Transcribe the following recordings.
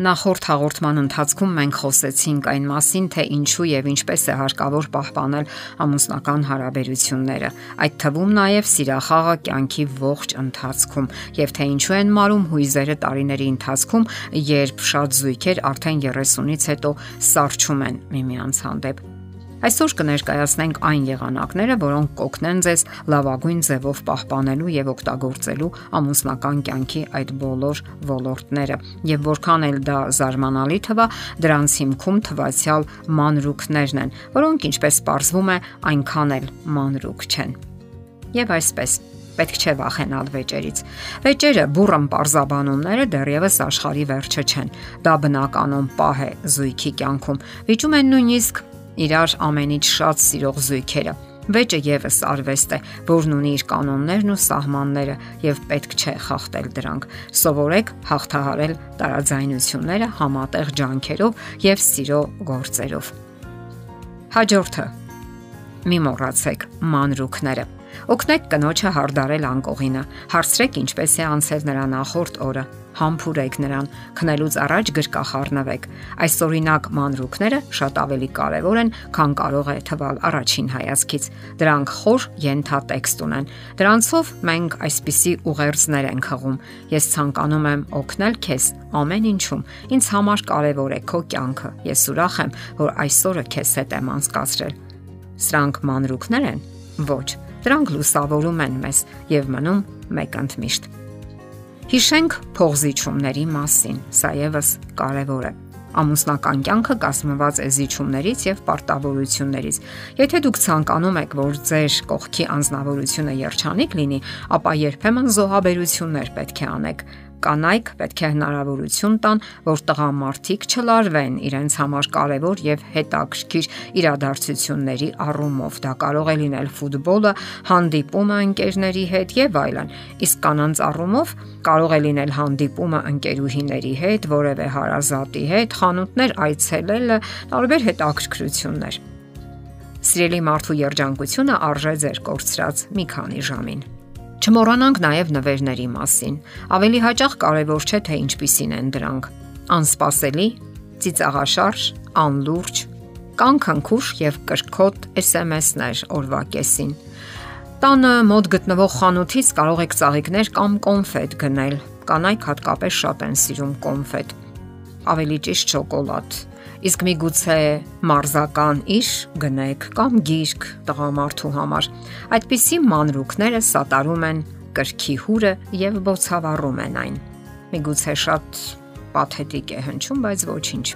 Նախորդ հաղորդման ընթացքում մենք խոսեցինք այն մասին, թե ինչու եւ ինչպես է հարկավոր պահպանել ամուսնական հարաբերությունները, այդ թվում նաեւ սիրախաղը կյանքի ողջ ընթացքում, եւ թե ինչու են մարում հույզերը տարիների ընթացքում, երբ շատ զույգեր արդեն 30-ից հետո սարճում են միմյանց հանդեպ։ Այսօր կներկայացնենք այն եղանակները, որոնք կօգնեն ձեզ լավագույն ձևով պահպանելու եւ օգտագործելու ամուսնական կյանքի այդ բոլոր ոլորտները։ Եվ որքան էլ դա զարմանալի թվա, դրանց հիմքում թվացial մանրուքներն են, որոնք ինչպես ողրվում է, այնքան էլ մանրուք չեն։ Եվ այսպես պետք չէ վախենալ վեճերից։ Վեճերը բուրըն parzabanumները դեռևս աշխարի վերջը չեն։ Դա բնականon պահ է զույգի կյանքում։ Վիճում են նույնիսկ իրար ամենից շատ սիրող զույգերը։ Վեճը եւս արվեստ է, որն ունի իր կանոններն ու սահմանները եւ պետք չէ խախտել դրանք։ Սովորեք հաղթահարել տարաձայնությունները համատեղ ջանքերով եւ սիրո գործերով։ Հաջորդը՝ մի մոռացեք մանրուքները։ Օգնեք կնոջը հարդարել անկողինը։ Հարցրեք ինչպես է անցել նրա նախորդ օրը համբուրեք նրան, քնելուց առաջ գրկախառնվեք։ Այս օրինակ մանրուքները շատ ավելի կարևոր են, քան կարող է թվալ առաջին հայացքից։ Դրանք խոր յենթատեքստ ունեն։ Դրանցով մենք այսպիսի ուղերձներ ենք հղում։ Ես ցանկանում եմ օգնել քեզ ամեն ինչում։ Ինձ համար կարևոր է քո կյանքը։ Ես ուրախ եմ, որ այսօրը քեզ հետ եմ անցկացրել։ Սրանք մանրուքներ են։ Ոչ, դրանք լուսավորում են մեզ եւ մնում մեկ ընդմիշտ։ Հիշենք փողզիչումների մասին։ Սա եւս կարևոր է։ Ամուսնական կյանքը կազմված է զիջումներից եւ պարտավորություններից։ Եթե դուք ցանկանում եք, որ ձեր կողքի անznավորությունը երջանիկ լինի, ապա երբեմն զոհաբերություններ պետք է անեք կանայք պետք է հնարավորություն տան, որ տղամարդիկ չլարվեն իրենց համար կարևոր եւ հետաքրքիր իրադարձությունների առումով։ Դա կարող է լինել ֆուտբոլը, հանդիպումը ընկերների հետ եւ այլն։ Իսկ կանանց առումով կարող է լինել հանդիպումը ընկերուհիների հետ, որևէ հարազատի հետ, խանութներ այցելելը, տարբեր հետաքրքրություններ։ Սիրելի մարդու երջանկությունը արժե ձեր կորցրած մի քանի ժամին։ Չմոռանանք նաև նվերների մասին։ Ավելի հաճախ կարևոր չէ թե ինչպիսին են դրանք։ Անսպասելի, ծիծաղաշարժ, անլուրջ, կան քնքուշ եւ կրկոտ SMS-ներ օրվա կեսին։ Տանը մոտ գտնվող խանութից կարող եք ծաղիկներ կամ կոնֆետ գնել։ Կանայք հատկապես շատ են սիրում կոնֆետ։ Ավելի ճիշտ շոկոլադ Իսկ միգուցե մարզական իշ գնեք կամ գիրք տղամարդու համար։ Այդպիսի մանրուքները սատարում են կրքի հուրը եւ բոցավառում են այն։ Միգուցե շատ պաթետիկ է հնչում, բայց ոչինչ։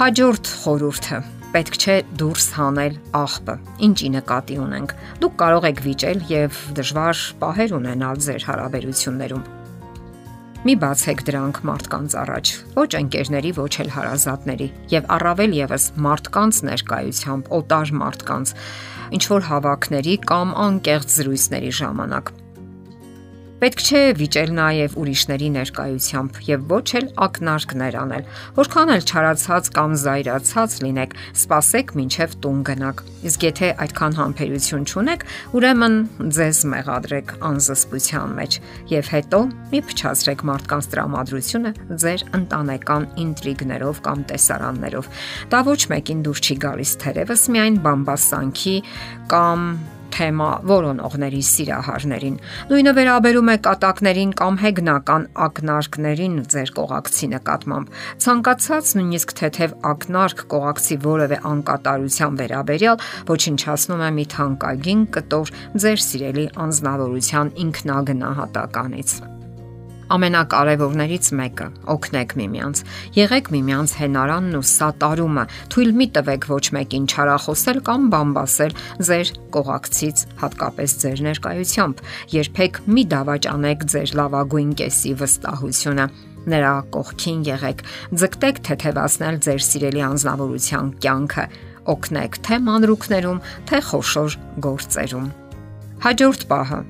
Հաջորդ խորհուրդը. Պետք չէ դուրս հանել աղբը։ Ինչի նկատի ունենք։ Դուք կարող եք վիճել եւ դժվար պահեր ունենալ ձեր հարաբերություններում Մի բացեք դրանք մարդկանց առաջ, ոչ ընկերների, ոչ էլ հարազատների, եւ առավել եւս մարդկանց ներկայությամբ, օտար մարդկանց, ինչ որ հավաքների կամ անկեղծ զրույցների ժամանակ։ Պետք չէ վիճել նաև ուրիշների ներկայությամբ եւ ոչ էլ ակնարկներ անել։ Որքան էլ չարացած կամ զայրացած լինեք, սпасեք մինչև տուն գնաք։ Իսկ եթե այդքան համբերություն չունեք, ուրեմն ձեզ մեղադրեք անզսպության մեջ եւ հետո մի փչացրեք մարդկանց տրամադրությունը ձեր ընտանեկան ինտրիգներով կամ տեսարաններով։ Դա ոչ մեկին դուր չի գալիս, թերևս միայն բամբասանքի կամ թեմա որոնողների սիրահարներին։ Նույնը վերաբերում է կատակներին կամ հեգնական ակնարկներին ձեր կողակցի նկատմամբ։ Ցանկացած նույնիսկ թեթև ակնարկ կողակցի որևէ անկատարության վերաբերյալ ոչնչացնում է մի թանկագին կտոր ձեր սիրելի անznավորության ինքնագնահատականից ամենակարևորներից մեկը՝ օգնեք միմյանց։ Եղեք միմյանց հենարանն ու սատարումը։ Թույլ մի տվեք ոչ մեկին չարախոսել կամ բամբասել ձեր կողակցից, հատկապես ձեր ներկայությամբ։ Երբեք մի դավաճանեք ձեր լավագույն կեսի վստահությունը նրա կողքին եղեք։ Ձգտեք թեթևացնել ձեր սիրելի անznավորության կյանքը։ Օգնեք թե մանրուքներում, թե խոշոր գործերում։ Հաջորդ պահը՝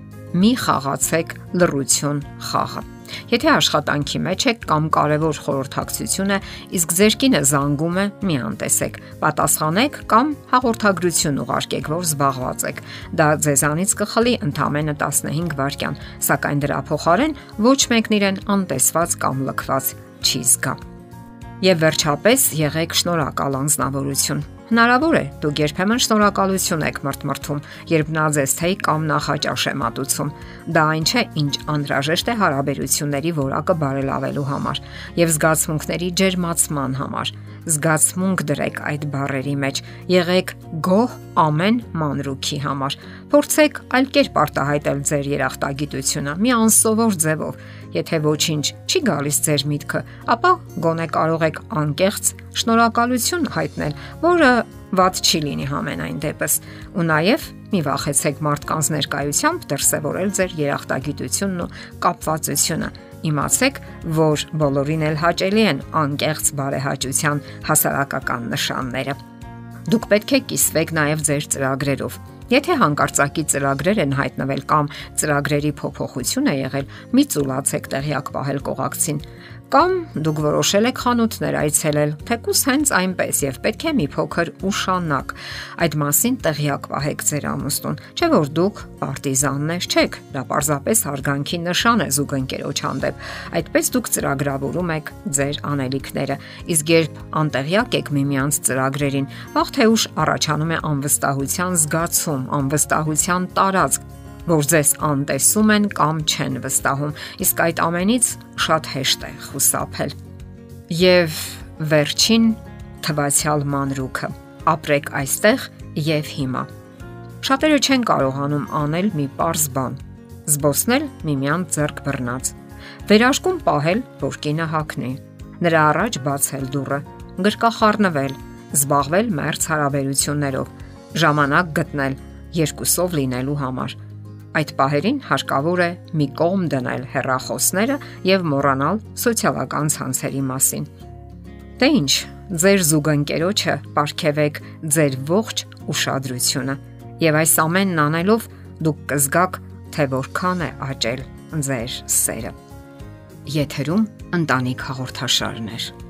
մի խաղացեք լռություն խաղը։ Եթե աշխատանքի մեջ եք կամ կարևոր խորհրդակցություն է, իսկ ձեր կինը զանգում է, մի անտեսեք, պատասխանեք կամ հաղորդագրություն ուղարկեք, որ զբաղված եք։ Դա ձեզանից կխլի ընդամենը 15 վայրկյան, սակայն դրա փոխարեն ոչ մեկն իրեն անտեսված կամ լքված չի զգա։ Եվ վերջապես եղեք շնորհակալ անznավորություն։ Հնարավոր է դուք երբեմն շնորհակալություն եք մրթմրթում, երբ նա ձեզ թեյ կամ նախաճաշ է մատուցում։ Դա այն չէ, ինչ անհրաժեշտ է հարաբերությունների որակը բարելավելու համար եւ զգացմունքների ջերմացման համար։ Զգացմունք դրեք այդ բարերի մեջ։ Եղեք գոհ ամեն մանրուքի համար։ Փորձեք այլ կերպ արտահայտել ձեր երախտագիտությունը՝ մի անսովոր ձևով Եթե ոչինչ չի գալիս ձեր միտքը, ապա գոնե կարող եք անկեղծ շնորհակալություն հայտնել, որը ված չի լինի համենայն դեպս։ Ու նաև մի վախեցեք մարդկանց ներկայությամբ դրսևորել ձեր երախտագիտությունն ու կապվածությունը։ Իմացեք, որ բոլորին էլ հաճելի են անկեղծ բարեհաճության հասարակական նշանները։ Դուք պետք է կիսվեք նաև ձեր ծրագրերով Եթե հանկարծակի ծրագրեր են հայտնվել կամ ծրագրերի փոփոխություն է եղել, մի ծուլացեք տեղյակ պահել կողակցին Կամ դուք որոշել եք խանութներ այցելել, թեկուս հենց այնպես եւ պետք է մի փոքր ուշանակ։ Այդ մասին տեղյակ պահեք ձեր ամուսնուն, չէ որ դուք պարտիզաններ չեք, դա պարզապես հարգանքի նշան է զուգընկերոջ հանդեպ։ Այդպես դուք ծրագրավորում եք ձեր անելիքները, իսկ երբ անտեղյակ եք միմյանց ծրագրերին, վաղ թե ուշ առաջանում է անվստահության զգացում, անվստահության տարածք որ ձեզ անտեսում են կամ չեն վստահում, իսկ այդ ամենից շատ հեշտ է խուսափել։ Եվ վերջին թվացial մանրուքը։ Ապրեք այստեղ եւ հիմա։ Շատերը չեն կարողանում անել մի པարզ բան՝ զբոսնել միմյանց ձեռք բռնած։ Վերաշկում պահել, որ կինը հակնի։ Նրա առաջ բացել դուռը, գրկախառնվել, զբաղվել մերց հարաբերություններով, ժամանակ գտնել երկուսով լինելու համար Այդ պահերին հարկավոր է մի կողմ դնել հերախոսները եւ մոռանալ սոցիալական ցանցերի մասին։ Դե ինչ, ձեր զուգընկերոջը ապարգևեք ձեր ողջ ուշադրությունը եւ այս ամենն անելով դուք կզգաք, թե որքան է աճել ձեր սերը։ Եթերում ընտանիք հաղորդաշարներ։